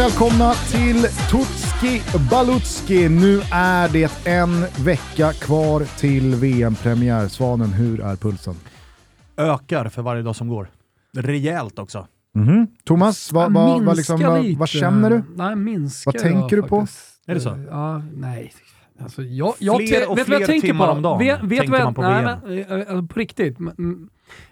välkomna till Tutski Balutski. Nu är det en vecka kvar till VM-premiär. Svanen, hur är pulsen? Ökar för varje dag som går. Rejält också. Mm-hmm. Thomas, vad, vad, vad, liksom, vad, känner du? Nej, minskar vad tänker du på? Är det så? Ja, nej. Alltså, jag, jag fler och vet fler vad jag tänker timmar på? om dagen vet, vet tänker man på nej, VM. Men, äh, på riktigt.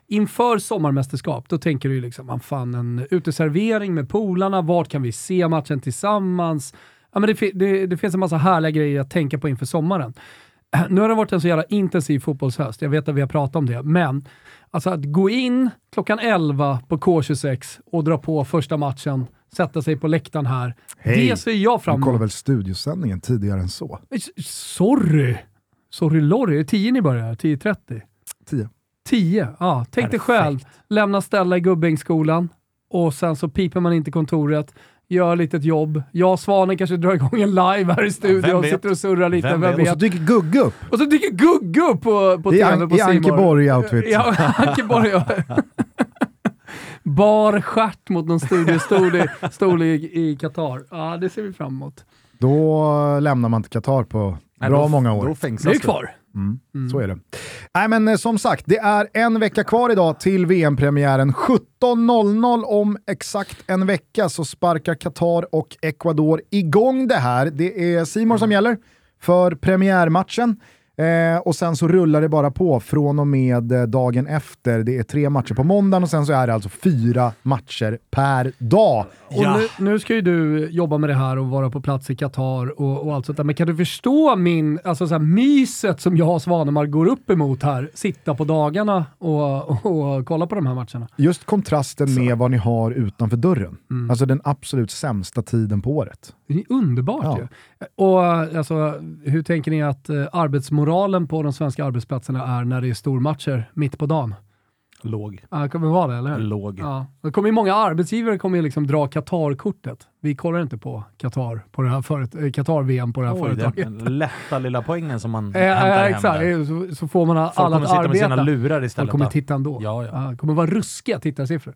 Inför sommarmästerskap, då tänker du ju liksom, man fan en uteservering med polarna, vart kan vi se matchen tillsammans? Ja, men det, det, det finns en massa härliga grejer att tänka på inför sommaren. Nu har det varit en så jävla intensiv fotbollshöst, jag vet att vi har pratat om det, men alltså att gå in klockan 11 på K26 och dra på första matchen, sätta sig på läktaren här, Hej. det ser jag fram Du emot. kollar väl studiosändningen tidigare än så? Sorry! Sorry Lorry, är det 10 ni börjar? 10.30? 10. 10, ja. Tänk dig själv, lämna ställa i Gubbängsskolan och sen så piper man in till kontoret, gör lite ett jobb. Jag och Svanen kanske drar igång en live här i studion, vet? sitter och surrar lite, Vem vem, vet? Och så dyker Gugge upp Och så dyker Gugge upp på, på i, tv på i C Anke More. Borg-outfit. Ja, Ankeborg. Bar stjärt mot någon studiostol i, stol i, i Qatar. Ja, det ser vi fram emot. Då lämnar man till Qatar på Nej, bra då- många år. Då Det fängslas är du. kvar. Mm, Så är det. Nej men eh, som sagt, det är en vecka kvar idag till VM-premiären. 17.00 om exakt en vecka så sparkar Qatar och Ecuador igång det här. Det är Simon som gäller för premiärmatchen. Eh, och sen så rullar det bara på från och med eh, dagen efter. Det är tre matcher på måndagen och sen så är det alltså fyra matcher per dag. Och Ja. nu, nu ska ju du jobba med det här och vara på plats i Qatar och, och allt sånt där. Men kan du förstå min, alltså så här, myset som jag och Svanemar går upp emot här? Sitta på dagarna och, och, och kolla på de här matcherna. Just kontrasten med vad ni har utanför dörren. Alltså den absolut sämsta tiden på året. Det är underbart Ja. ju. Och alltså, hur tänker ni att eh, arbetsmoralen på de svenska arbetsplatserna är när det är stormatcher mitt på dagen? Låg. Ja, det kommer vara det, eller hur? Låg. Ja. Det kommer ju många arbetsgivare kommer ju liksom dra Qatar-kortet. Vi kollar inte på Qatar, på det här föret- eh, Qatar-VM på det här Oj, företaget. den lätta lilla poängen som man Eh, hämtar eh, hem exakt, där. så, så får man Folk alla kommer att sitta med sina lurar Folk istället. kommer då. titta ändå. Ja, ja. det kommer vara ruskiga tittarsiffror.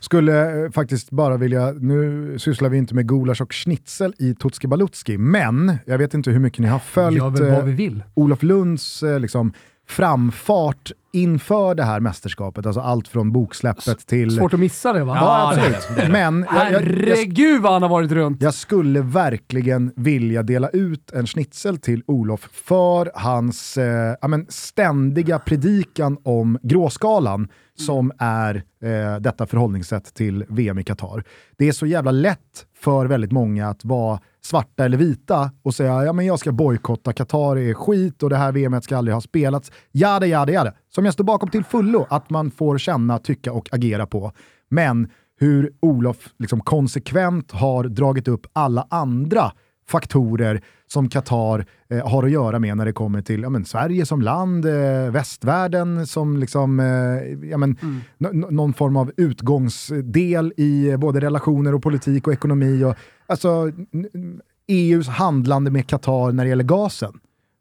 Skulle eh, faktiskt bara vilja, nu sysslar vi inte med gulasch och schnitzel i Tutski Balutski, men jag vet inte hur mycket ni har följt Gör väl vad eh, vi vill. Olof Lunds liksom, framfart inför det här mästerskapet. Alltså allt från boksläppet till... Svårt att missa det va? Ja, är absolut. det, det. Men jag, jag, jag, Herregud vad han har varit runt! jag skulle verkligen vilja dela ut en schnitzel till Olof för hans eh, ja, men ständiga predikan om gråskalan som är eh, detta förhållningssätt till VM i Qatar. Det är så jävla lätt för väldigt många att vara svarta eller vita och säga ja men jag ska bojkotta, Qatar är skit och det här VMet ska aldrig ha spelats. Jada, jada, jada. Som jag står bakom till fullo att man får känna, tycka och agera på. Men hur Olof liksom konsekvent har dragit upp alla andra faktorer som Qatar eh, har att göra med när det kommer till ja, men, Sverige som land, eh, västvärlden som liksom, eh, ja, men, n- någon form av utgångsdel i eh, både relationer och politik och ekonomi. Och, alltså, n- EUs handlande med Qatar när det gäller gasen.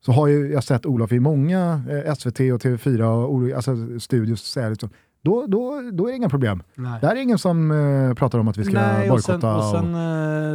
Så har ju jag sett Olof i många eh, SVT och TV4 och alltså, studios säga liksom, då, då, då är det inga problem. Nej. Det här är ingen som eh, pratar om att vi ska Nej, och sen, bojkotta. och sen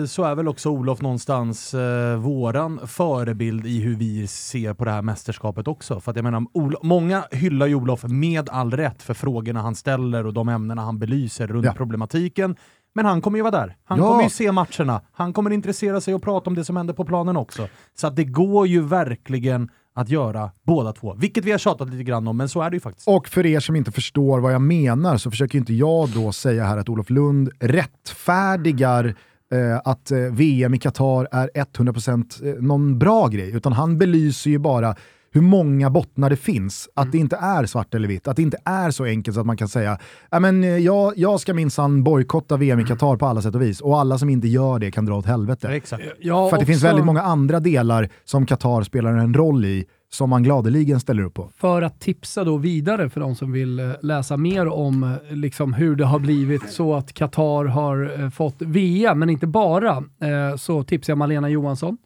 eh, så är väl också Olof någonstans eh, våran förebild i hur vi ser på det här mästerskapet också. För jag menar, Ol- många hyllar ju Olof med all rätt för frågorna han ställer och de ämnena han belyser runt Ja. problematiken. Men han kommer ju vara där. Han Ja. kommer ju se matcherna. Han kommer intressera sig och prata om det som händer på planen också. Så att det går ju verkligen att göra båda två. Vilket vi har tjatat lite grann om, men så är det ju faktiskt. Och för er som inte förstår vad jag menar så försöker inte jag då säga här att Olof Lund rättfärdigar eh, att eh, VM i Qatar är 100% eh, någon bra grej, utan han belyser ju bara hur många bottnar det finns. Att det inte är svart eller vitt. Att det inte är så enkelt så att man kan säga "Ja, men, eh, jag, jag ska minsann bojkotta VM i Qatar på alla sätt och vis. Och alla som inte gör det kan dra åt helvete. Exakt. Ja, För att det finns väldigt många andra delar som Qatar spelar en roll i, som man gladeligen ställer upp på. För att tipsa då vidare för de som vill eh, läsa mer om eh, liksom hur det har blivit så att Qatar har eh, fått VM, men inte bara, eh, så tipsar jag Malena Johansson.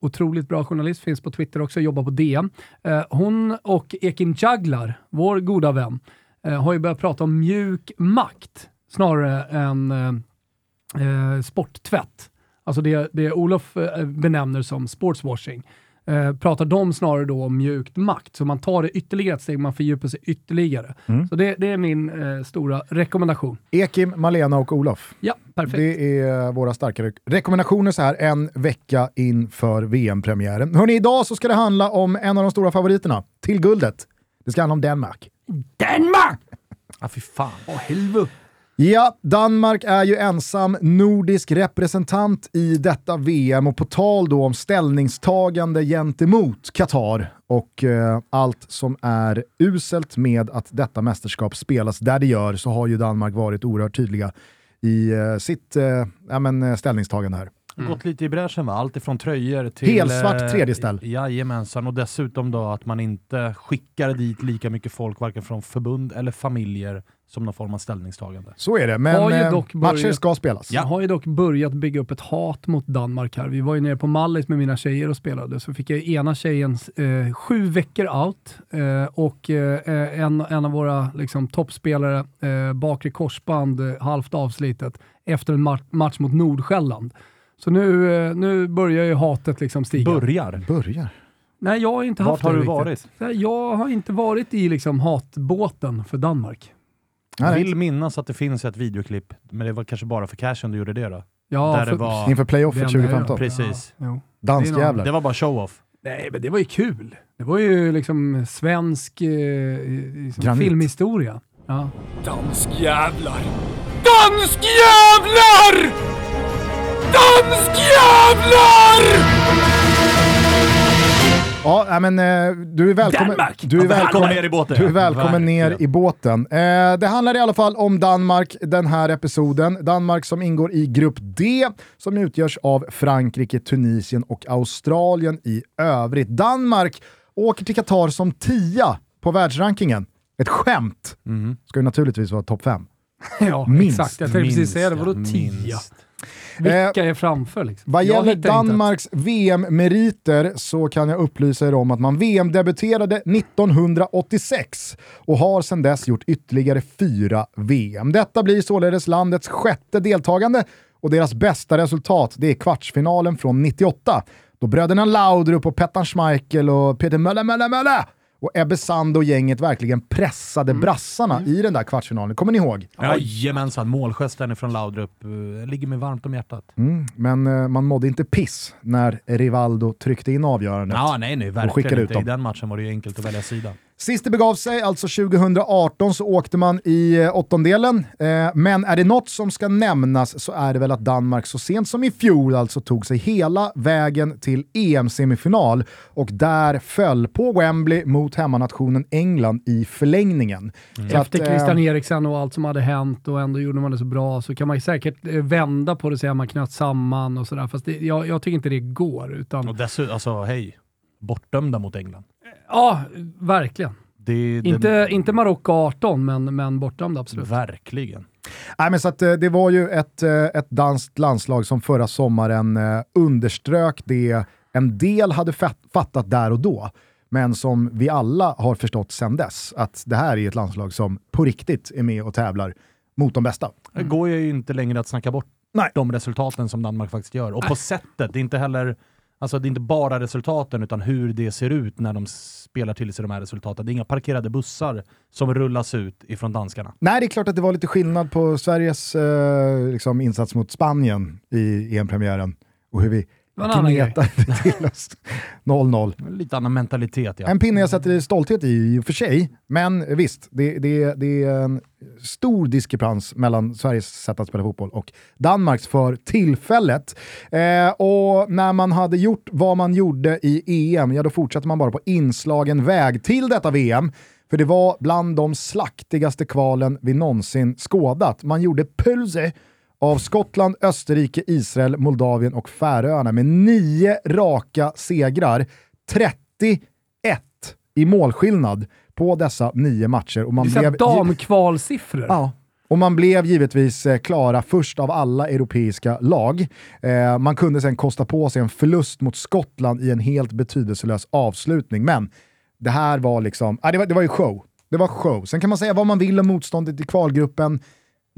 Otroligt bra journalist, finns på Twitter också, jobbar på DN. Eh, hon och Ekin Jaglar, vår goda vän, eh, har ju börjat prata om mjuk makt snarare än eh, eh, sporttvätt. Alltså det, det Olof eh, benämner som sportswashing. Eh, pratar de snarare då om mjukt makt. Så man tar det ytterligare ett steg, man fördjupar sig ytterligare. Mm. Så det, det är min eh, stora rekommendation. Ekim, Malena och Olof. Ja, perfekt. Det är våra starka re rekommendationer så här en vecka inför VM-premiären. Hörni, idag så ska det handla om en av de stora favoriterna till guldet. Det ska handla om Danmark. Danmark! Ja, fy fan. Åh, helvete. Ja, Danmark är ju ensam nordisk representant i detta VM och på tal då om ställningstagande gentemot Qatar och eh, allt som är uselt med att detta mästerskap spelas där det gör så har ju Danmark varit oerhört tydliga i eh, sitt eh, ja, men, eh, ställningstagande här. Gått lite i bräschen va? Allt ifrån tröjor till... Helsvart eh, tredje ställ. Jajamensan, och dessutom då att man inte skickar dit lika mycket folk, varken från förbund eller familjer, som någon form av ställningstagande. Så är det, men eh, dock matcher börjat- ska spelas. Jag har ju dock börjat bygga upp ett hat mot Danmark här. Vi var ju nere på Mallis med mina tjejer och spelade, så fick jag ena tjejen eh, sju veckor out eh, och eh, en, en av våra liksom, toppspelare, eh, bakre korsband, eh, halvt avslitet, efter en ma- match mot Nordsjälland. Så nu, eh, nu börjar ju hatet liksom stiga. Börjar. Börjar. Nej, jag har inte Vart haft har det du riktigt. varit? Nej, Jag har inte varit i liksom, hatbåten för Danmark. Jag vill minnas att det finns ett videoklipp, men det var kanske bara för cashen du gjorde det då? Ja, Där för- det var... Inför playoffet Det enda jag 2015. gör. Precis. Ja. Danskjävlar. Det var bara show-off. Nej, men det var ju kul. Det var ju liksom svensk eh, liksom filmhistoria. Ja. Danskjävlar! Danskjävlar! Danskjävlar! Ja, men eh, du är välkommen, Danmark! du är Välkommen välkommen, ner i båten. du är välkommen ner i båten. Eh, det handlar i alla fall om Danmark den här episoden. Danmark som ingår i grupp D som utgörs av Frankrike, Tunisien och Australien i övrigt. Danmark åker till Qatar som tia på världsrankingen. Ett skämt! Mm. Ska ju naturligtvis vara topp fem. ja, Minst, exakt. Jag tänkte precis säga det. Vadå ja, tio? minst. Vilka är framför liksom? Vad gäller Danmarks VM-meriter så kan jag upplysa er om att man VM-debuterade 1986 och har sedan dess gjort ytterligare fyra VM. Detta blir således landets sjätte deltagande och deras bästa resultat det är kvartsfinalen från 98 då bröderna Laudrup och Pettan Schmeichel och Peter Möller, Möller, Möller och Ebbe Sand och gänget verkligen pressade brassarna i den där kvartsfinalen. Kommer ni ihåg? Jajamensan, målgesten från Laudrup eh, ligger mig varmt om hjärtat. Mm, men eh, man mådde inte piss när Rivaldo tryckte in avgörandet. Ja, nej, nej, skickade verkligen ut inte. dem. I den matchen var det ju enkelt att välja sida. Sist det begav sig, alltså 2018, så åkte man i eh, åttondelen. Eh, men är det något som ska nämnas så är det väl att Danmark så sent som i fjol alltså tog sig hela vägen till EM-semifinal och där föll på Wembley mot hemmanationen England i förlängningen. Att, Efter eh, Christian Eriksen och allt som hade hänt och ändå gjorde man det så bra så kan man ju säkert vända på det och säga att man knöt samman och sådär. Fast det, jag, jag tycker inte det går. Utan, Och dessutom, alltså hej, bortdömda mot England. Ja, verkligen. Det, det, Inte, inte Marocko 18, men, men bortdömda absolut. Verkligen. Nej, men så att, eh, det var ju ett, eh, ett danskt landslag som förra sommaren eh, underströk det en del hade fat- fattat där och då, men som vi alla har förstått sedan dess. Att det här är ett landslag som på riktigt är med och tävlar mot de bästa. Det går ju inte längre att snacka bort Nej. de resultaten som Danmark faktiskt gör. Och på sättet, det är inte heller Alltså det är inte bara resultaten utan hur det ser ut när de spelar till sig de här resultaten. Det är inga parkerade bussar som rullas ut ifrån danskarna. Nej, det är klart att det var lite skillnad på Sveriges eh, liksom, insats mot Spanien i EM-premiären och hur vi gnetade till oss 0-0. Lite annan mentalitet ja. En pinne jag sätter stolthet i i och för sig, men visst, det, det, det är en stor diskrepans mellan Sveriges sätt att spela fotboll och Danmarks för tillfället. Eh, och när man hade gjort vad man gjorde i EM, ja då fortsätter man bara på inslagen väg till detta VM. För det var bland de slaktigaste kvalen vi någonsin skådat. Man gjorde pulse av Skottland, Österrike, Israel, Moldavien och Färöarna med nio raka segrar. 31 i målskillnad på dessa nio matcher. Och man Det är blev, damkvalsiffror. Ja. Och man blev givetvis eh, klara först av alla europeiska lag. Eh, man kunde sen kosta på sig en förlust mot Skottland i en helt betydelselös avslutning. Men det här var liksom, ah, det, var, det var ju show. Det var show. Sen kan man säga vad man vill om motståndet i kvalgruppen.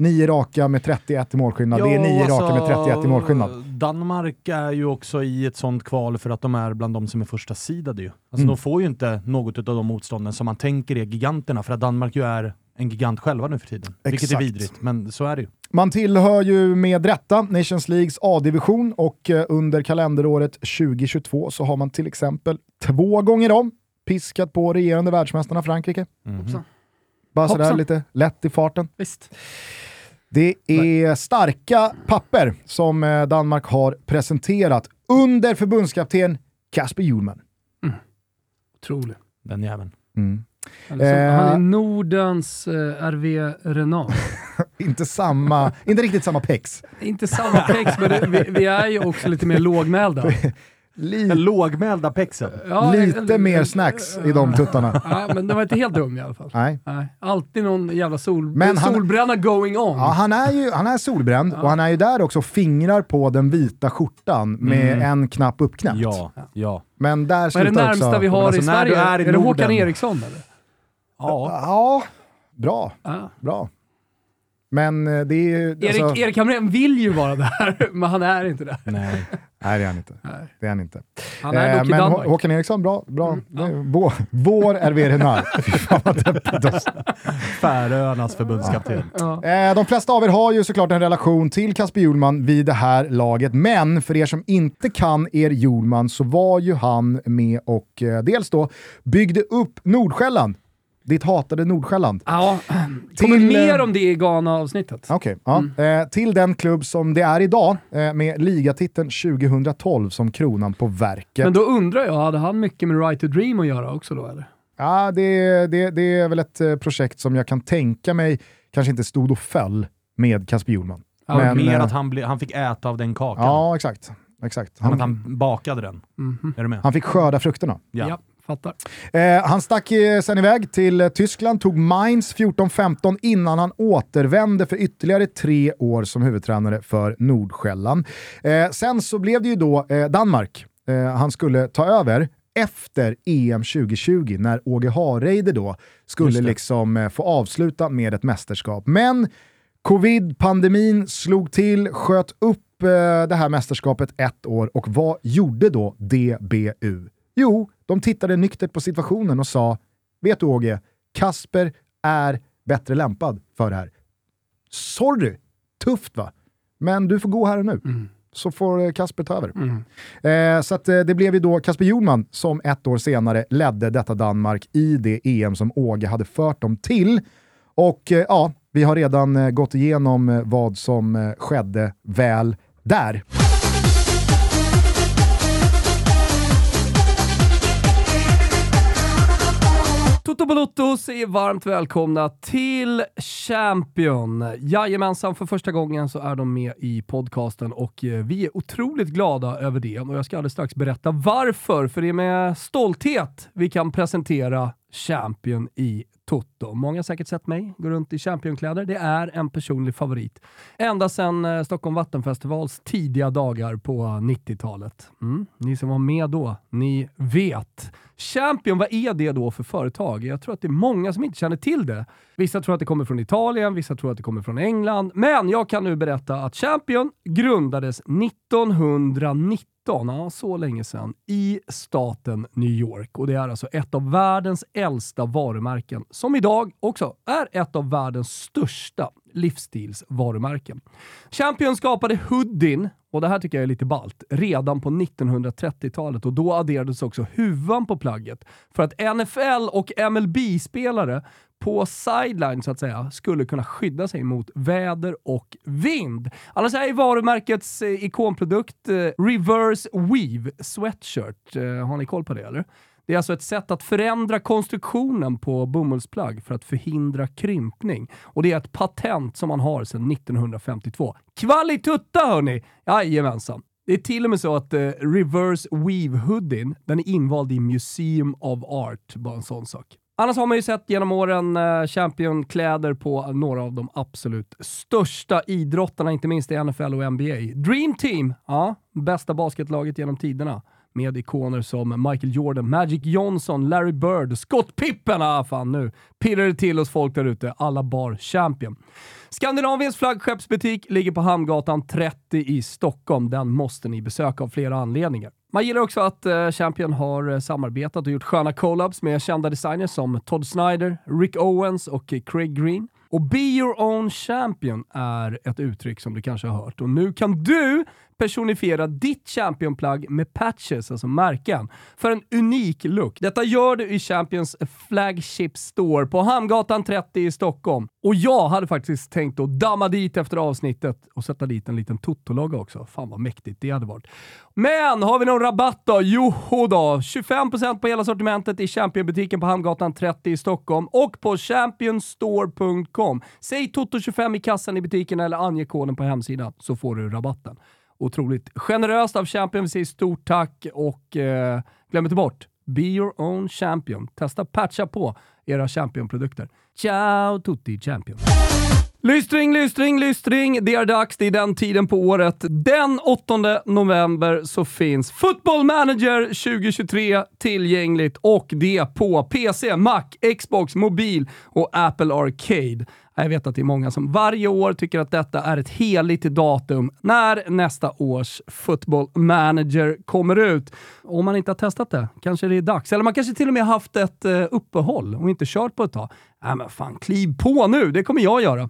Nio raka med 31 i målskillnad. det är nio raka med 31 i målskillnad. alltså, Danmark är ju också i ett sånt kval för att de är bland de som är första sidade ju. Alltså Mm. de får ju inte något av de motstånden som man tänker är giganterna, för att Danmark ju är en gigant själva nu för tiden. Vilket är Exakt. vidrigt, men så är det ju. Man tillhör ju med rätta Nations Leagues A-division och eh, under kalenderåret 2022 så har man till exempel två gånger om piskat på regerande världsmästarna Frankrike. Hoppsan. Bara sådär Hoppsan. lite lätt i farten. Visst. Det är starka papper som eh, Danmark har presenterat under förbundskapten Kasper Hjulman. Otroligt. Den jäveln. Eller som, Eh. Han är Nordens eh, RV Renault. Inte samma, inte riktigt samma pex. Inte samma text, men det, vi, vi är ju också lite mer lågmälda. Li- Den lågmälda pexen. Ja, lite eller- mer snacks i de tuttarna. Ja, men det var inte helt dum i alla fall. Nej. Nej, alltid någon jävla sol, Men han- solbränna going on. Ja, han är ju han är solbränd och han är ju där också och fingrar på den vita skjortan med en knapp uppknäppt. Ja, ja. Men där Vad är slutar det närmsta också... vi har alltså i Sverige? är Är, i det Håkan. Eriksson eller? Ja. Ja, bra. Ja. Bra. Men eh, det är ju... Erik, alltså- Erik Hamrén vill ju vara där, men han är inte där. Nej. Nej, det är han inte. Nej. Det är han inte. Han är Eh, dock i men Hå- Danmark. Håkan Eriksson, bra. bra. Mm, Det är vår, vår RV Renard. Fy fan vad deppigt alltså. Färöarnas förbundskapten. Ja. Eh, De flesta av er har ju såklart en relation till Kasper Hjulman vid det här laget, men för er som inte kan er Hjulman så var ju han med och eh, dels då byggde upp Nordsjälland, ditt hatade Nordsjälland. Ja, kommer Till, mer eh, om det i Ghana-avsnittet. Okej, ja. eh, till den klubb som det är idag eh, med ligatiteln 2012 som kronan på verket. Men då undrar jag, hade han mycket med Right to Dream att göra också då eller? Ja, det, det, det är väl ett eh, projekt som jag kan tänka mig kanske inte stod och föll med Kasper Hjulman. Ja, Men, Mer eh, att han, ble, han fick äta av den kakan. Ja, exakt. exakt. Han, Han, bakade den. Mhm. Är du med? han fick skörda frukterna. Ja. Ja. Fattar. Eh, han stack eh, sen iväg till eh, Tyskland, tog Mainz 14-15 innan han återvände för ytterligare tre år som huvudtränare för Nordsjälland. Eh, sen så blev det ju då eh, Danmark eh, han skulle ta över efter EM 2020 när Åge Hareide då skulle liksom få avsluta med ett mästerskap. Men covid-pandemin slog till, sköt upp det här mästerskapet ett år och vad gjorde då DBU? Jo, de tittade nyktert på situationen och sa, vet du Åge, Kasper är bättre lämpad för det här. Sorry, tufft va? Men du får gå här och nu. Så får eh, Kasper ta över. Eh, så att, eh, det blev ju då Kasper Hjulman som ett år senare ledde detta Danmark i det EM som Åge hade fört dem till. Och eh, ja, vi har redan eh, gått igenom eh, vad som skedde väl där. Toto Balotto säger varmt välkomna till Champion. Jajamensan, för första gången så är de med i podcasten och eh, vi är otroligt glada över det. Och jag ska alldeles strax berätta varför, för det är med stolthet vi kan presentera Champion i Toto. Många har säkert sett mig gå runt i Championkläder. Det är en personlig favorit. Ända sedan eh, Stockholm Vattenfestivals tidiga dagar på 90-talet. Mm. Ni som var med då, ni vet. Champion, vad är det då för företag? Jag tror att det är många som inte känner till det. Vissa tror att det kommer från Italien, vissa tror att det kommer från England. Men jag kan nu berätta att Champion grundades 1919 ja, så länge sedan, i staten New York. Och det är alltså ett av världens äldsta varumärken, som idag också är ett av världens största livsstilsvarumärken. Champion skapade hoodien, och det här tycker jag är lite balt, redan på 1930-talet och då adderades också huvan på plagget för att NFL och MLB-spelare på sideline så att säga skulle kunna skydda sig mot väder och vind. Annars är varumärkets eh, ikonprodukt eh, Reverse Weave Sweatshirt. Eh, har ni koll på det eller? Det är alltså ett sätt att förändra konstruktionen på bomullsplagg för att förhindra krympning. Och det är ett patent som man har sedan 1952. Kvalitutta hörni! Jajamensan. Det är till och med så att eh, Reverse Weave Hoodien, den är invald i Museum of Art. Bara en sån sak. Annars har man ju sett genom åren eh, Champion-kläder på några av de absolut största idrottarna, inte minst i NFL och NBA. Dream Team, ja, bästa basketlaget genom tiderna med ikoner som Michael Jordan, Magic Johnson, Larry Bird, Scott Pippen. Ah, fan nu pirrar det till hos folk där ute. Alla bar champion. Skandinaviens flaggskeppsbutik ligger på Hamngatan 30 i Stockholm. Den måste ni besöka av flera anledningar. Man gillar också att eh, Champion har eh, samarbetat och gjort sköna collabs med kända designers som Todd Snyder, Rick Owens och Craig Green. Och Be Your Own Champion är ett uttryck som du kanske har hört. Och nu kan du personifiera ditt championplagg med patches, alltså märken, för en unik look. Detta gör du i Champions Flagship Store på Hamngatan 30 i Stockholm. Och jag hade faktiskt tänkt att damma dit efter avsnittet och sätta dit en liten Toto-logga också. Fan vad mäktigt det hade varit. Men har vi någon rabatt då? Joho då, 25% på hela sortimentet i Championbutiken på Hamngatan 30 i Stockholm och på championstore.com. Säg Toto25 i kassan i butiken eller ange koden på hemsidan så får du rabatten. Otroligt generöst av Champion. Vi säger stort tack och eh, glöm inte bort, be your own champion. Testa patcha på era Champion-produkter. Ciao tutti champion! Lystring, lystring, lystring. Det är dags. Det är den tiden på året. Den 8 november så finns Football Manager 2023 tillgängligt och det på PC, Mac, Xbox, mobil och Apple Arcade. Jag vet att det är många som varje år tycker att detta är ett heligt datum när nästa års football manager kommer ut. Om man inte har testat det, kanske det är dags. Eller man kanske till och med haft ett eh, uppehåll och inte kört på ett tag. Nej men fan, kliv på nu! Det kommer jag göra.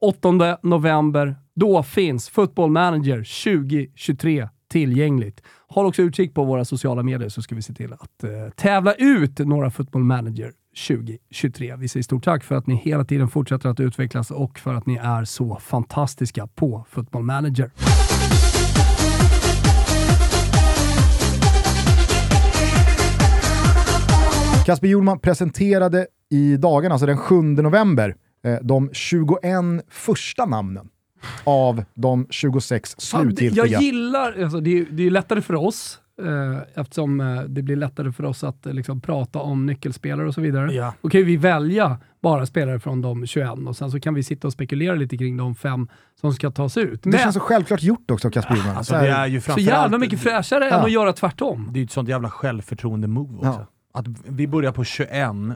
8 november. Då finns Football Manager 2023 tillgängligt. Håll också utkik på våra sociala medier så ska vi se till att eh, tävla ut några Football Manager 2023. Vi säger stort tack för att ni hela tiden fortsätter att utvecklas och för att ni är så fantastiska på Football Manager. Kasper Hjulman presenterade i dagarna, alltså den 7 november, de 21 första namnen av de 26 slutgiltiga. Jag gillar, alltså det, är, det är lättare för oss, eh, eftersom eh, det blir lättare för oss att eh, liksom, prata om nyckelspelare och så vidare. Ja. Då kan vi välja bara spelare från de 21 och sen så kan vi sitta och spekulera lite kring de fem som ska tas ut. Det Men känns så självklart gjort också, Kasper Hjulman. Alltså, Så här- det är ju så framförallt... jävla mycket fräschare än Ja. att göra tvärtom. Det är ju ett sånt jävla självförtroende-move också. Ja. Att vi börjar på 21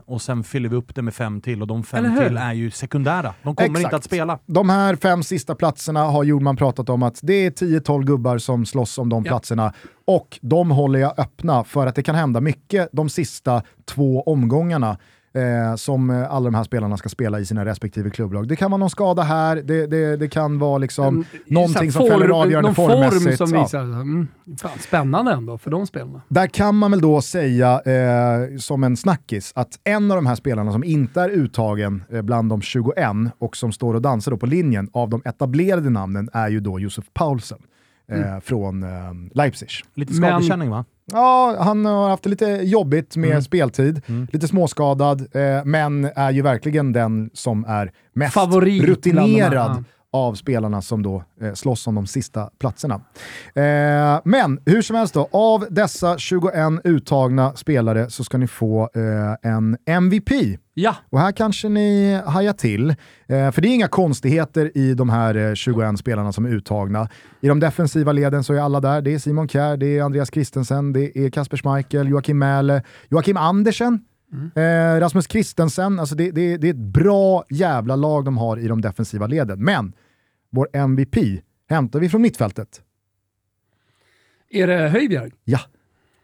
och sen fyller vi upp det med fem till och de fem till är ju sekundära. De kommer Exakt. inte att spela. De här fem sista platserna har Hjulman pratat om att det är 10-12 gubbar som slåss om de Ja. platserna och de håller jag öppna för att det kan hända mycket de sista två omgångarna eh, som eh, alla de här spelarna ska spela i sina respektive klubblag. Det kan vara någon skada här, det, det, det kan vara liksom En- någonting som fäller form- avgörande någon form formmässigt. som Ja. visar, mm, fan, spännande ändå för de spelarna. Där kan man väl då säga eh, som en snackis att en av de här spelarna som inte är uttagen eh, bland de 21 och som står och dansar då på linjen av de etablerade namnen är ju då Josef Paulsen eh, från eh, Leipzig. Lite Men- skadekänning va? Ja, han har haft det lite jobbigt med Mm. speltid, Mm. lite småskadad, eh, men är ju verkligen den som är mest Favorit rutinerad här, av spelarna som då eh, slåss om de sista platserna. Eh, men hur som helst då, av dessa 21 uttagna spelare så ska ni få eh, en MVP. Ja, Och här kanske ni hajar till, eh, för det är inga konstigheter i de här eh, 21 spelarna som är uttagna. I de defensiva leden så är alla där. Det är Simon Kjær, det är Andreas Christensen, det är Kasper Schmeichel, Joakim Mähle, Joakim Andersen, eh, Rasmus Christensen. Alltså det, det, det är ett bra jävla lag de har i de defensiva leden. Men vår MVP hämtar vi från mittfältet. är det Höjbjerg? Ja,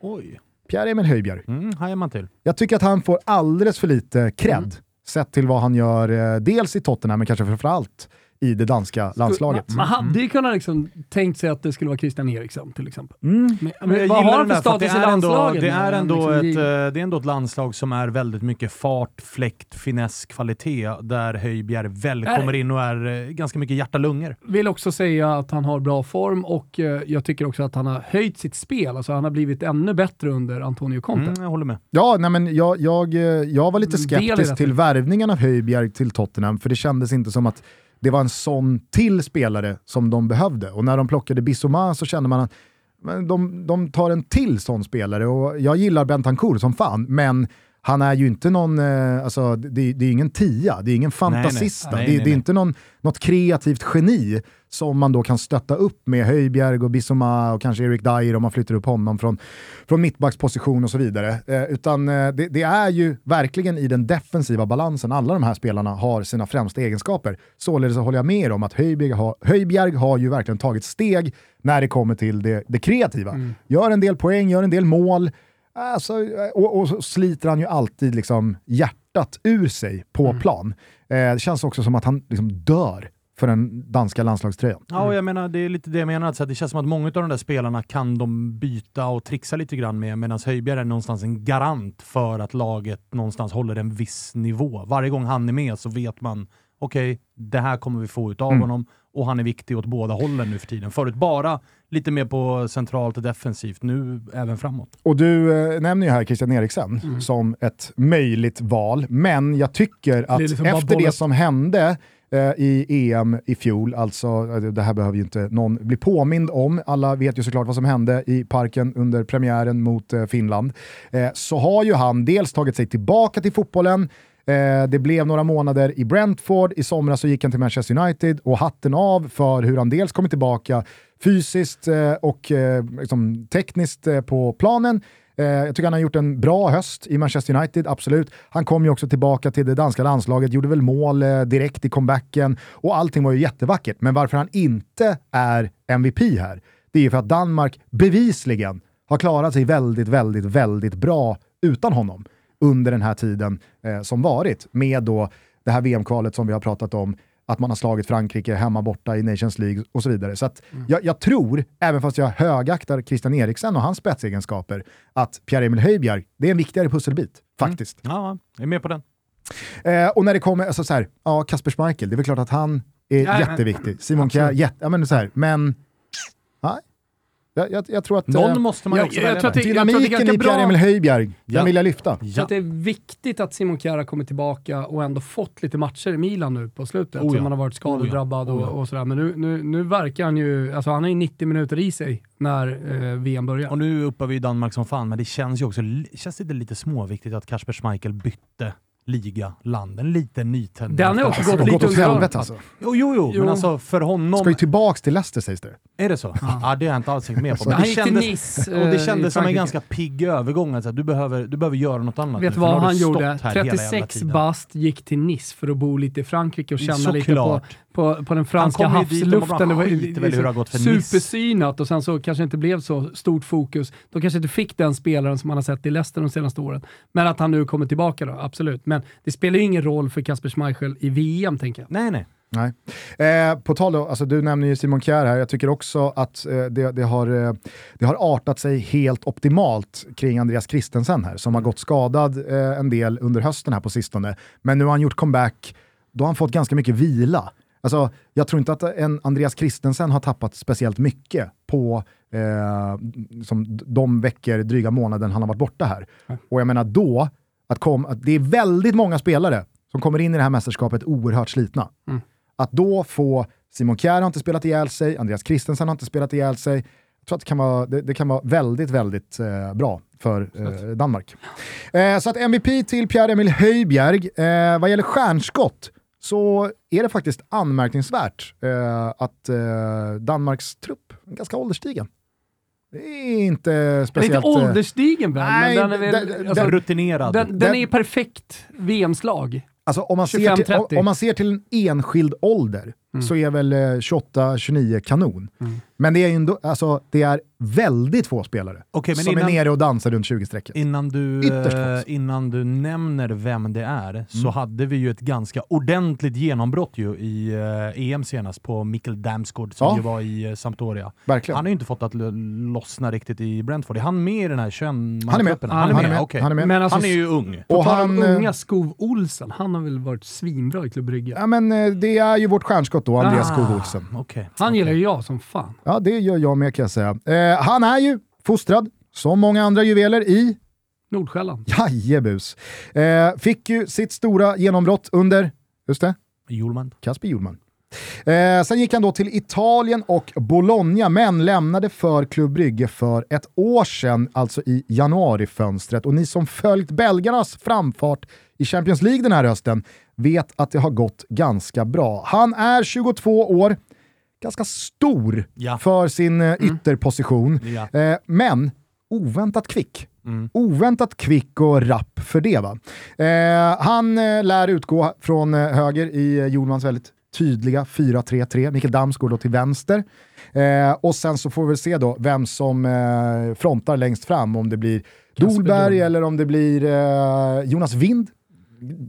Oj. Pierre-Emil Höjbjerg. Mm, hajar man till. Jag tycker att han får alldeles för lite cred, sett till vad han gör, eh, dels i Tottenham, men kanske framförallt i det danska landslaget. Man, man hade ju kunnat liksom tänkt sig att det skulle vara Christian Eriksson till exempel. Mm. Men, Men vad har han för status det i är ändå, landslaget? det är, ändå Liksom, ett, eh, det är ändå ett landslag som är väldigt mycket fart, fläkt, finess, kvalitet, där Höjbjerg väl Nej. kommer in och är eh, ganska mycket hjärta-lungor. vill också säga att han har bra form och eh, jag tycker också att han har höjt sitt spel. Alltså han har blivit ännu bättre under Antonio Conte. Mm, jag håller med. Ja, nej, men jag, jag, jag var lite i skeptisk till värvningen av Höjbjerg till Tottenham, för det kändes inte som att det var en sån till spelare som de behövde. Och när de plockade Bissoma så kände man att de, de tar en till sån spelare. Och jag gillar Bentancourt som fan, men han är ju inte någon, eh, alltså, det, det är ingen tia, det är ingen fantasista, Nej, det, nej, det är nej. inte någon, något kreativt geni som man då kan stötta upp med Höjbjerg och Bissoma och kanske Erik Dyer om man flyttar upp honom från, från mittbacksposition och så vidare. Eh, utan eh, det, det är ju verkligen i den defensiva balansen alla de här spelarna har sina främsta egenskaper. Således så håller jag med er om att Höjbjerg har, Höjbjerg har ju verkligen tagit steg när det kommer till det, det kreativa. Gör en del poäng, gör en del mål, Alltså, och, och så sliter han ju alltid liksom hjärtat ur sig på plan. Eh, det känns också som att han liksom dör för den danska landslagströjan. Ja, och jag menar, det är lite det jag menar. Så att det känns som att många av de där spelarna kan de byta och trixa lite grann med, medan Höjbjerg är någonstans en garant för att laget någonstans håller en viss nivå. Varje gång han är med så vet man, okej, det här kommer vi få ut av Mm. honom och han är viktig åt båda hållen nu för tiden. Förut bara lite mer på centralt och defensivt, nu även framåt. Och du eh, nämner ju här Christian Eriksen som ett möjligt val, men jag tycker att Det liksom efter det som hände Eh, i EM i fjol, alltså eh, det här behöver ju inte någon bli påmind om, alla vet ju såklart vad som hände i parken under premiären mot eh, Finland, så har ju han dels tagit sig tillbaka till fotbollen, det blev några månader i Brentford, i somras så gick han till Manchester United och hatten av för hur han dels kommit tillbaka fysiskt och liksom tekniskt på planen. Eh, jag tycker han har gjort en bra höst i Manchester United, absolut. Han kom ju också tillbaka till det danska landslaget, gjorde väl mål eh, direkt i comebacken och allting var ju jättevackert. Men varför han inte är MVP här, det är ju för att Danmark bevisligen har klarat sig väldigt, väldigt, väldigt bra utan honom under den här tiden eh, som varit. Med då det här VM-kvalet som vi har pratat om, att man har slagit Frankrike hemma borta i Nations League och så vidare. Så att jag, jag tror, även fast jag högaktar Christian Eriksen och hans spetsegenskaper, att Pierre-Emil Höjbjerg, det är en viktigare pusselbit, faktiskt. Ja, jag är med på den. Eh, och när det kommer, alltså så här, ja, Kasper Schmeichel, det är väl klart att han är Ja, jätteviktig. Simon Kjär, jätte, ja, men så här, men... Nej. Jag, jag, jag tror att... Någon eh, måste man jag- också jag välja. tror att det- jag tror att det är dynamiken i bra- Pierre-Emil Höjbjerg, den Ja. vill jag lyfta. Så Ja. att det är viktigt att Simon Kjär kommer tillbaka och ändå fått lite matcher i Milan nu på slutet. Oh ja. som han har varit skadedrabbad Oh ja. Oh ja. och, och sådär. Men nu, nu, nu verkar han ju, alltså han har ju 90 minuter i sig när eh, VM börjar. Och nu uppar vi Danmark som fan, men det känns ju också känns det lite småviktigt att Kasper Schmeichel bytte liga, land. En liten nytändning. Den har också Alltså, gått lite under helvete alltså. Jo, jo, jo, Jo. men alltså för honom... Ska ju tillbaks till Leicester sägs det. Är det så? Ja, det har jag inte alls tänkt med på. Men det kändes, Nice, och det eh, kändes som en ganska pigg övergång. Alltså, du, behöver, du behöver göra något annat Vet nu, du vad han gjorde? här hela jävla 36 tiden. bast, gick till Nice för att bo lite i Frankrike och känna lite på, Såklart. På, på den franska havsluften. Det var det supersynat och sen så kanske inte blev så stort fokus. De kanske inte fick den spelaren som man har sett i Leicester de senaste åren. Men att han nu kommer tillbaka då, absolut. Men det spelar ju ingen roll för Kasper Schmeichel i VM, tänker jag. Nej, nej. Nej. Eh, på tal då, alltså du nämner ju Simon Kjär här, jag tycker också att eh, det, det, har, eh, det har artat sig helt optimalt kring Andreas Christensen här, som har gått skadad eh, en del under hösten här på sistone. Men nu har han gjort comeback, då har han fått ganska mycket vila. Alltså, jag tror inte att en Andreas Christensen har tappat speciellt mycket på eh, som de veckor, dryga månaden han har varit borta här. Och jag menar då, att, kom, att det är väldigt många spelare som kommer in i det här mästerskapet oerhört slitna. Att då få, Simon Kjär har inte spelat ihjäl sig, Andreas Christensen har inte spelat ihjäl sig. Jag tror att det kan vara, det, det kan vara väldigt, väldigt eh, bra för eh, Danmark. Eh, så att MVP till Pierre-Emil Höjbjerg. Eh, vad gäller stjärnskott så är det faktiskt anmärkningsvärt eh, att eh, Danmarks trupp är ganska ålderstigen. Det är inte Den är speciellt... inte eh, ålderstigen väl, nej, men den är väl... den- alltså, Rutinerad. den, den den- är perfekt VM-slag. Alltså om man, ser till, 25-30. om, om man ser till en enskild ålder så är väl eh, 28-29 kanon. Mm. Men det är ju ändå, alltså, det är väldigt få spelare men som innan, är nere och dansar runt 20-strecket. innan, du, eh, innan du nämner vem det är, så Mm. hade vi ju ett ganska ordentligt genombrott ju i eh, EM senast på Mikkel Damsgaard som Ja. ju var i eh, Sampdoria. Verkligen. Han har ju inte fått att lossna riktigt i Brentford. Är han med i den här 21 Han är med. mannacupen? Han är med. okej. Han är med. Men alltså, Han är ju ung. Och han, unga Skov Olsen, han har väl varit svinbra i Klubb Brygge. Ja, men det är ju vårt stjärnskott då, Andreas Ah. Skog Olsen. Okej. Han okej. gillar ju jag som fan. Ja, det gör jag med kan jag säga. Eh, han är ju fostrad, som många andra juveler, i Nordsjälland. Jajebus. Eh, fick ju sitt stora genombrott under, just det, Hjulman. Kasper Hjulman. Eh, sen gick han då till Italien och Bologna, men lämnade för Club Brygge för ett år sedan, alltså i januarifönstret. Och ni som följt belgarnas framfart i Champions League den här hösten vet att det har gått ganska bra. Han är 22 år, ganska stor Ja. för sin eh, ytterposition, Ja. eh, men oväntat kvick. Mm. Oväntat kvick och rapp för det. Va? Eh, han eh, lär utgå från eh, höger i eh, Jonmans väldigt tydliga 4-3-3. Mikael Damsgaard då till vänster. Eh, och sen så får vi se då vem som eh, frontar längst fram, om det blir Dolberg. eller om det blir eh, Jonas Wind.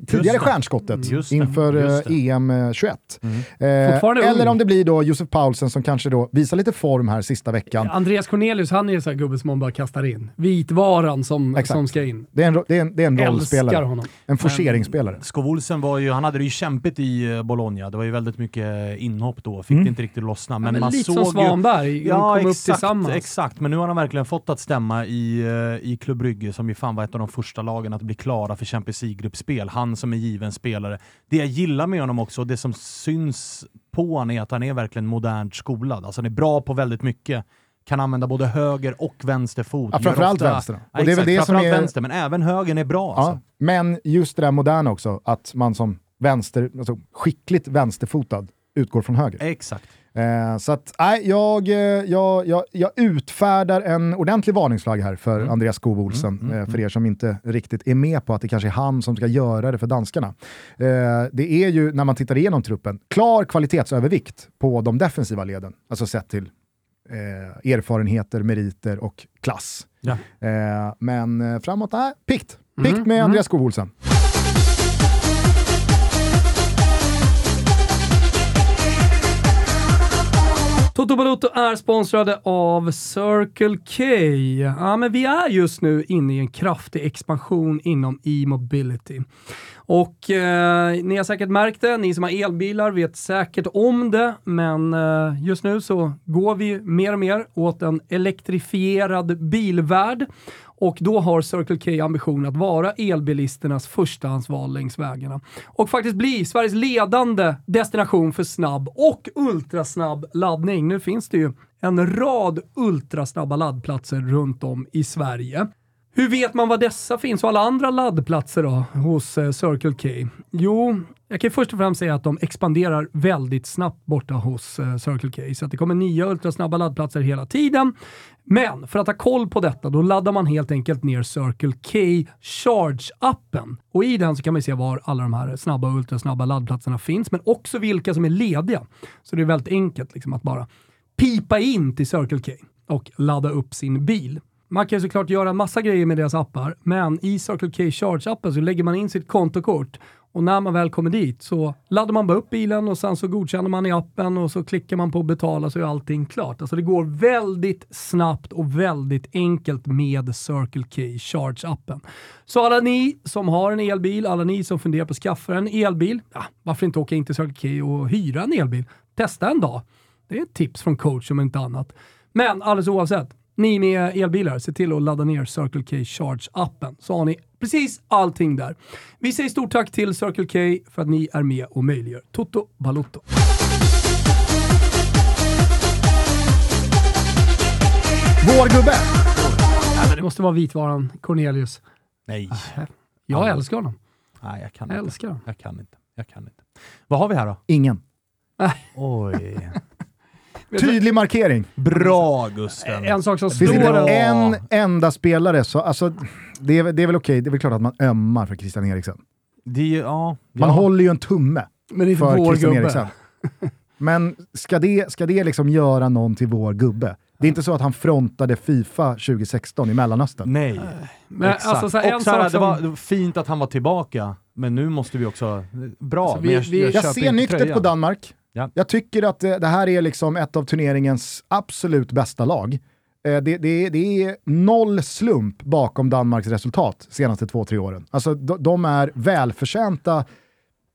Tidigare stjärnskottet Just det, inför just eh, det. EM eh, 21. Mm. Eh, eller om det blir då Josef Paulsen som kanske då visar lite form här sista veckan. Andreas Cornelius, han är ju så här gubbe som man bara kastar in. Vitvaran som, Exakt. som ska in. Det är en, det är en, det är en rollspelare. honom. En forceringsspelare. Skov Olsen var ju, han hade det ju kämpigt i eh, Bologna. Det var ju väldigt mycket inhopp då. Fick Mm. det inte riktigt lossna. Men, Men, men man lite såg som ju... Svanberg, de Ja, kom upp exakt, tillsammans. exakt. Men nu har han verkligen fått att stämma i, i Klubb Brygge som ju fan var ett av de första lagen att bli klara för Champions League-gruppspel. Han som är given spelare. Det jag gillar med honom också, det som syns på honom är att han är verkligen modernt skolad. Alltså han är bra på väldigt mycket. Kan använda både höger och vänster fot. Ja, framförallt ofta- vänster. Ja, Och det är väl det som är- vänster, men även högern är bra. Ja, Alltså. men just det där moderna också, att man som vänster, alltså skickligt vänsterfotad utgår från höger. Exakt. Eh, så att, nej, jag, eh, jag, jag, jag utfärdar en ordentlig varningsflagg här för Mm. Andreas Skov Olsen, Mm, mm, eh, för er som inte riktigt är med på att det kanske är han som ska göra det för danskarna. Eh, det är ju, när man tittar igenom truppen, klar kvalitetsövervikt på de defensiva leden, alltså sett till eh, erfarenheter, meriter och klass. Ja. Eh, men framåt, nej, pikt. Pikt Mm, med mm. Andreas Skov Olsen. Toto Balotto är sponsrade av Circle K. Ja, men vi är just nu inne i en kraftig expansion inom e-mobility. Och eh, ni har säkert märkt det, ni som har elbilar vet säkert om det, men eh, just nu så går vi mer och mer åt en elektrifierad bilvärld. Och då har Circle K ambition att vara elbilisternas förstahandsval längs vägarna. Och faktiskt bli Sveriges ledande destination för snabb och ultrasnabb laddning. Nu finns det ju en rad ultrasnabba laddplatser runt om i Sverige. Hur vet man var dessa finns och alla andra laddplatser då hos eh, Circle K? Jo, jag kan först och främst säga att de expanderar väldigt snabbt borta hos eh, Circle K. Så att det kommer nya ultrasnabba laddplatser hela tiden. Men för att ha koll på detta, då laddar man helt enkelt ner Circle K Charge-appen. Och i den så kan man se var alla de här snabba och ultrasnabba laddplatserna finns, men också vilka som är lediga. Så det är väldigt enkelt liksom att bara pipa in till Circle K och ladda upp sin bil. Man kan såklart göra en massa grejer med deras appar, men i Circle K Charge-appen så lägger man in sitt kontokort och när man väl kommer dit så laddar man bara upp bilen och sen så godkänner man i appen och så klickar man på betala så är allting klart. Alltså det går väldigt snabbt och väldigt enkelt med Circle K Charge-appen. Så alla ni som har en elbil, alla ni som funderar på att skaffa en elbil, ja, varför inte åka in till Circle K och hyra en elbil? Testa en dag. Det är ett tips från coach om inte annat. Men alldeles oavsett, ni med elbilar, se till att ladda ner Circle K Charge-appen så har ni precis allting där. Vi säger stort tack till Circle K för att ni är med och möjliggör Toto Balotto. Vår gubbe! Nej, det måste vara vitvaran Cornelius. Nej. Jag Ja. älskar honom. Nej, jag kan Jag inte. älskar. Jag kan inte. Jag kan inte. Vad har vi här då? Ingen. Oj. Tydlig markering. Bra Gusten. En sak som Finns står... det Bra. en enda spelare så, alltså, det är, det är väl okej, det är väl klart att man ömmar för Christian Eriksen. Det, är ja, Man ja. håller ju en tumme Men det är inte för vår Christian gubbe. Eriksen. Men ska det, ska det liksom göra någon till vår gubbe? Det är inte så att han frontade Fifa 2016 i Mellanöstern. Nej, Men exakt. alltså, så här, en och så här, sak det, var, som- det var fint att han var tillbaka, men nu måste vi också... Bra, Alltså, vi- men jag, vi- jag, Jag köper ser inte nyktert tröjan. på Danmark. Ja. Jag tycker att eh, det här är liksom ett av turneringens absolut bästa lag. Eh, det, det, det är noll slump bakom Danmarks resultat de senaste två, tre åren. Alltså, de, de är välförtjänta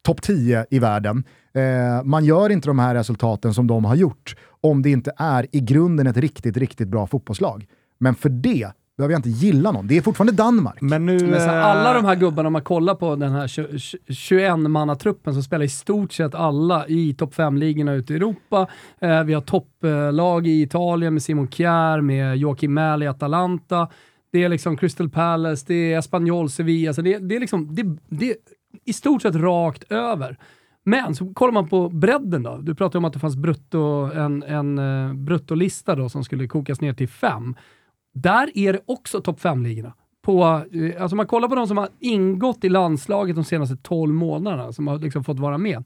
topp 10 i världen. Eh, man gör inte de här resultaten som de har gjort om det inte är i grunden ett riktigt, riktigt bra fotbollslag. Men för det behöver jag inte gilla någon. Det är fortfarande Danmark. Men nu... Men här, eh, alla de här gubbarna, om man kollar på den här 21-mannatruppen så spelar i stort sett alla i topp 5-ligorna ute i Europa. Eh, vi har topplag i Italien med Simon Kjär, med Joakim Mähl i Atalanta. Det är liksom Crystal Palace, det är Espanyol, Sevilla. Så det, det, är liksom, det, det är i stort sett rakt över. Men så kollar man på bredden då. Du pratade om att det fanns brutto, en, en uh, bruttolista då som skulle kokas ner till fem. Där är det också topp 5-ligorna. På, eh, alltså man kollar på de som har ingått i landslaget de senaste 12 månaderna, som har liksom fått vara med.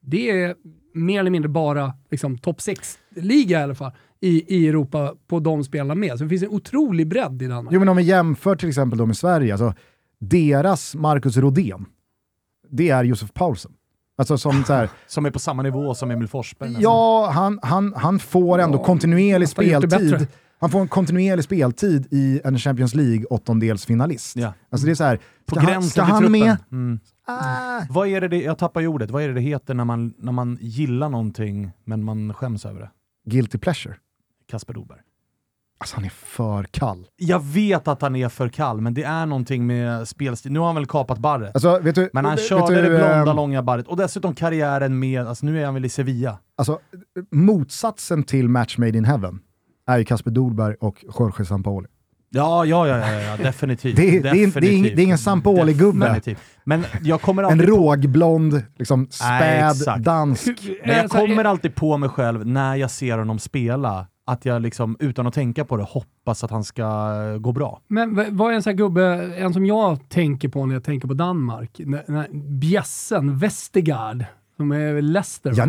Det är mer eller mindre bara liksom, topp 6-liga i alla fall i, i Europa på de spelarna med. Så det finns en otrolig bredd i Danmark. Jo men om vi jämför till exempel då med Sverige, alltså deras Marcus Rodén, det är Josef Paulsen. Alltså som så här, Som är på samma nivå som Emil Forsberg. ja, han, han, han får ändå Ja, kontinuerlig speltid. Han får en kontinuerlig speltid i en Champions League åttondelsfinalist. Ja. Alltså det är så här, ska han, ska han med? Mm. Ah. Vad är det, det, jag tappar ordet, vad är det det heter när man, när man gillar någonting men man skäms över det? Guilty pleasure. Kasper Dolberg. Alltså han är för kall. Jag vet att han är för kall, men det är någonting med spelstil. Nu har han väl kapat barret. Alltså, vet du, men han körde det blonda, ehm, långa barret. Och dessutom karriären med, alltså nu är han väl i Sevilla. Alltså, motsatsen till Match Made in Heaven är ju Kasper Dolberg och Jorge Sampaoli. Ja, ja, ja, ja, ja definitivt. Det är- det är- det är Definitivt. det är ingen Sampaoli-gubbe. Definitivt. Men jag kommer En rågblond, liksom späd, exakt. dansk. men jag Alltså, kommer alltid på mig själv när jag ser honom spela, att jag liksom utan att tänka på det hoppas att han ska gå bra. Men vad är en sån här gubbe, en som jag tänker på när jag tänker på Danmark? Bjässen Vestergaard, som är Leicester. va?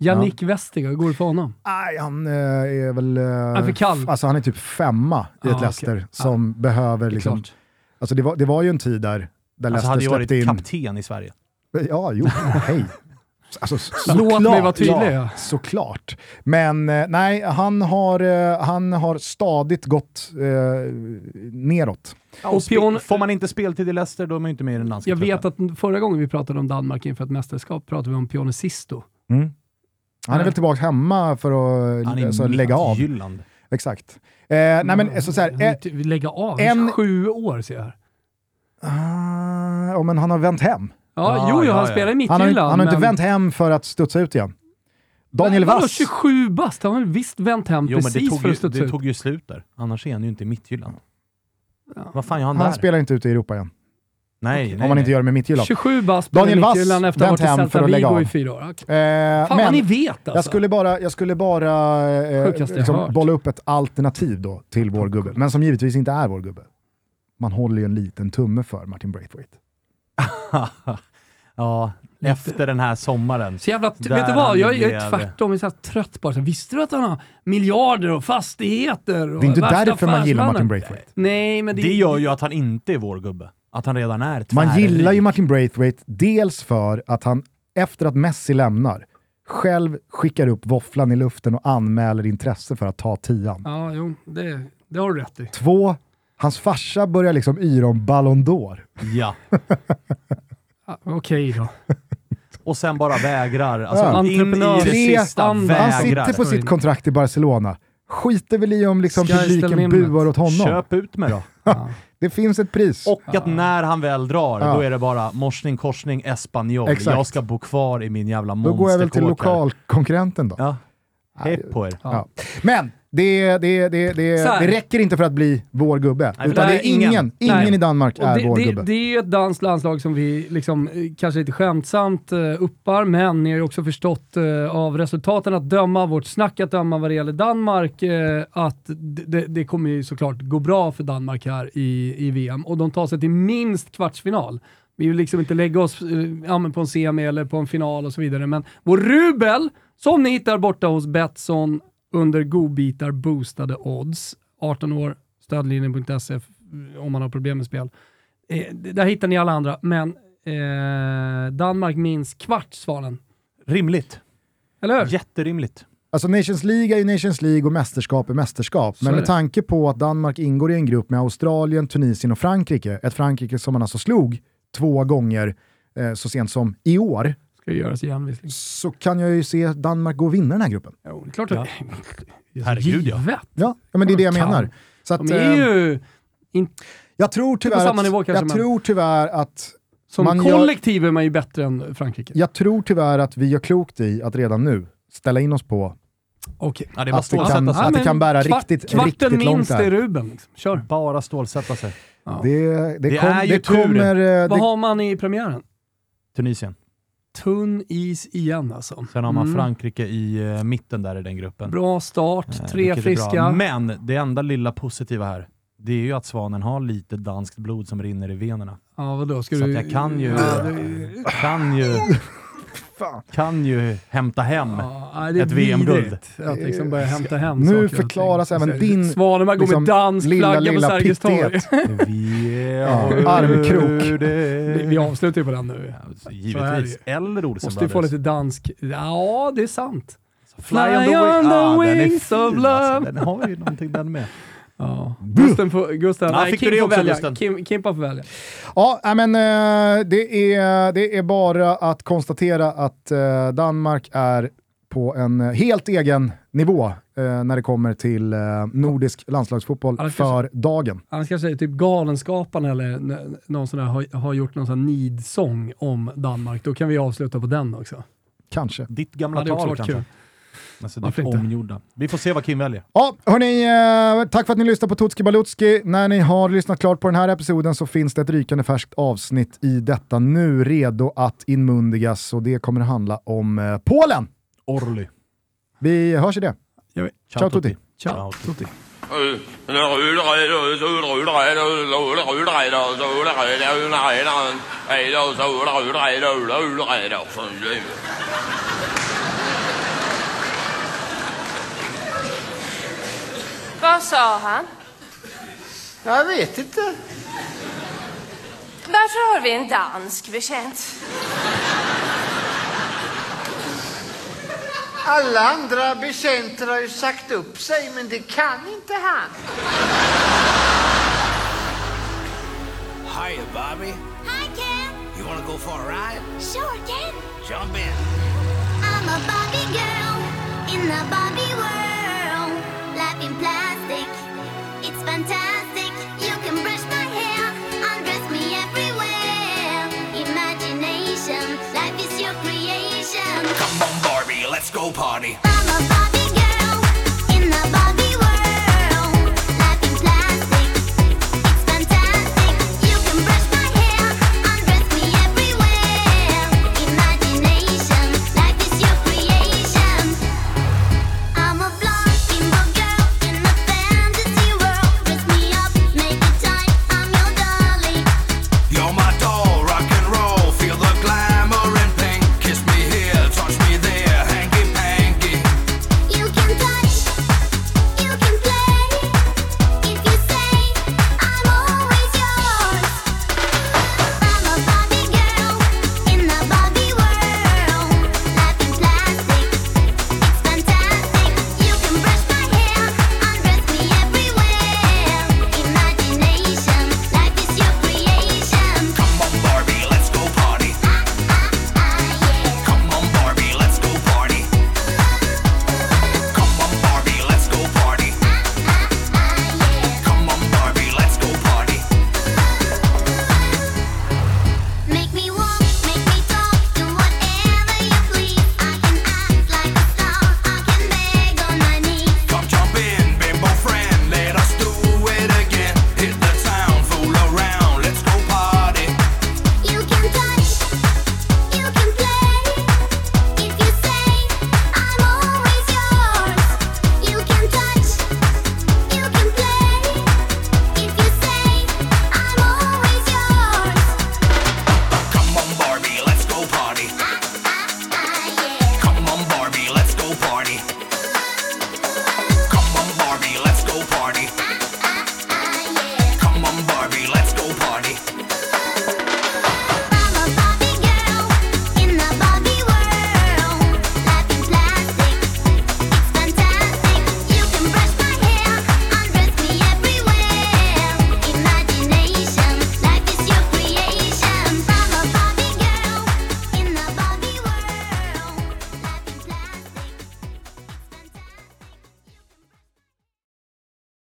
Jannik. Jannik Vestergaard, hur går det för honom? Nej, han eh, är väl... eh, är för kall. Alltså han är typ femma i Ja, ett. Leicester som behöver Det är liksom... klart. Alltså det var, det var ju en tid där, där Alltså hade ju Leicester varit släppte in... kapten i Sverige. Ja, jo, hej. Alltså, Låt mig såklart, vara tydlig, Ja, ja. såklart. Men eh, nej, han har, eh, han har stadigt gått eh, neråt. och Och pion- Får man inte speltid i Leicester, då är man inte med i den danska Jag vet att förra gången vi pratade om Danmark inför ett mästerskap pratade vi om Pione Sisto. Mm. Han är Nej. väl tillbaka hemma för att Han är alltså, lägga av. Jylland. Exakt. Eh, nej men så, så här, eh, Vi lägga av? en-. Sju år ser jag här. ah, ja, men han har vänt hem. Ja, Ja, jo, jo, ja, han ja. spelar i Han har, han har inte men- vänt hem för att studsa ut igen. Daniel vadå, Wass. 27 bast, han har visst vänt hem Jo, men det precis tog, för ju, att studsa det ut. tog ju slut där. Annars är han ju inte i Midtjylland. Ja. Vad fan gör han, Han där? spelar inte ute i Europa igen. Nej, Okej. nej, om man inte gör det med Midtjylland. 27 bast Daniel Daniel Wass efter att ha varit i hem för Celta att lägga Vigo av. i fyra år. Okej. Eh, Fan men vad ni vet alltså. jag skulle bara, jag skulle bara eh, liksom, bolla upp ett alternativ då till vår gubbe, men som givetvis inte är vår gubbe. Man håller ju en liten tumme för Martin Braithwaite. ja, efter den här sommaren. Så jävla, vet du vad? Jag, jag är tvärtom, jag är trött bara. Så, visste du att han har miljarder och fastigheter? Och Det är inte därför man gillar? Martin Braithwaite. Nej, men det, Det gör ju att han inte är vår gubbe. Att han redan är Man tvärrik. gillar ju Martin Braithwaite dels för att han, efter att Messi lämnar, själv skickar upp våfflan i luften och anmäler intresse för att ta tian. Ja, jo, det, det har du rätt i. Två, hans farsa börjar liksom yra om Ballon d'Or. Ja. Okej då. Och sen bara vägrar. Alltså Ja. in i det sista han Han sitter på sitt kontrakt i Barcelona. Skiter väl i om liksom publiken buar åt honom. Köp ut mig då. Ja. Det finns ett pris. Och att när han väl drar, Ja. då är det bara morsning, korsning, Espanyol. Exakt. Jag ska bo kvar i min jävla Då går jag väl till monsterkåk lokalkonkurrenten då. Ja. Hepp på er. Ja. Men det, det, det, det, det räcker inte för att bli vår gubbe. Nej, utan det är ingen, ingen. i Danmark Och är det, vår det, gubbe. det är ju ett danskt landslag som vi liksom, eh, kanske lite skämtsamt uh, uppar, men ni har ju också förstått eh, av resultaten att döma, vårt snack att döma vad det gäller Danmark, eh, att det, det, kommer ju såklart gå bra för Danmark här i, i VM. Och de tar sig till minst kvartsfinal. Vi vill liksom inte lägga oss eh, ja, på en semi eller på en final och så vidare. Men vår rubel, som ni hittar borta hos Betsson under godbitar boostade odds. 18 år, stödlinjen.se om man har problem med spel. Eh, där hittar ni alla andra, men eh, Danmark minns kvart, Svanen. Rimligt. Eller hur? Jätterimligt. Alltså Nations League är ju Nations League och mästerskap är mästerskap. Så Men är med tanke på att Danmark ingår i en grupp med Australien, Tunisien och Frankrike, ett Frankrike som man alltså slog två gånger eh, så sent som i år, Ska göras igen visserligen. så kan jag ju se Danmark gå och vinna den här gruppen. Jo, det är klart att det är Herregud, ja. givet. Ja, ja men det är det jag menar. Så att, De är eh, ju in, jag tror tyvärr, samma att, nivå kanske, jag men- tror tyvärr att som man gör- kollektiv är man ju bättre än Frankrike. jag tror tyvärr att vi gör klokt i att redan nu ställa in oss på Okej. Ja, det är att bara det kan, att det kan bära kvart- riktigt, kvarten riktigt långt minst där. är Ruben. Liksom. Kör. Bara stålsätta sig. Ja. Det, det, Det kom, är ju det tur. kommer... eh, Vad Det, har man i premiären? Tunisien. Tunn is igen alltså. Sen har man Mm. Frankrike i eh, mitten där i den gruppen. Bra start, Eh, tre friska. Men det enda lilla positiva här, det är ju att Svanen har lite danskt blod som rinner i venerna. Ja, vadå? Ska Så du... jag kan ju, Ja, kan ju, kan ju hämta hem. Ja, Ett VM-guld. Att liksom börja hämta hem Nu saker förklaras även din, Svanemar går liksom, med dansk lilla, flagga på lilla Sergels torg. Ja, armkrok. Vi- Vi avslutar ju på den nu. Ja, Givetvis. Eller Olsen Måste ju få lite dansk... Ja, det är sant. Fly on the, Fly on the Ah, wings of love. Alltså. Den har ju någonting den med. Ja. Gusten får, Gusten, Ja, nej, fick Kim du det får också, välja. Gusten? Kim, Kimpa får välja. Ja, men eh, det, är, det är bara att konstatera att eh, Danmark är på en helt egen nivå eh, när det kommer till nordisk landslagsfotboll ska för dagen. Annars kanske det är typ Galenskaparna eller någon sån där har, har gjort någon sån nidsång om Danmark. Då kan vi avsluta på den också. Kanske. Ditt gamla tal kanske. kul. Alltså, Varför inte? omgjorda. Vi får se vad Kim väljer. Ja, hörni, eh, tack för att ni lyssnade på Tutski Balutski. När ni har lyssnat klart på den här episoden så finns det ett rykande färskt avsnitt i detta nu, redo att inmundigas och det kommer att handla om eh, Polen. Orly. Vi hörs i det. Vi. Ciao, Tutti. Ciao. Tutti. Vad sa han? Jag vet inte. Varför har vi en dansk betjänt? Alla andra betjänter har ju sagt upp sig, men det kan inte han. Hiya, Bobby. Hi, Ken. You want to go for a ride? Sure, Ken. Jump in. I'm a Barbie girl in the Barbie world. Come on, Barbie, let's go party.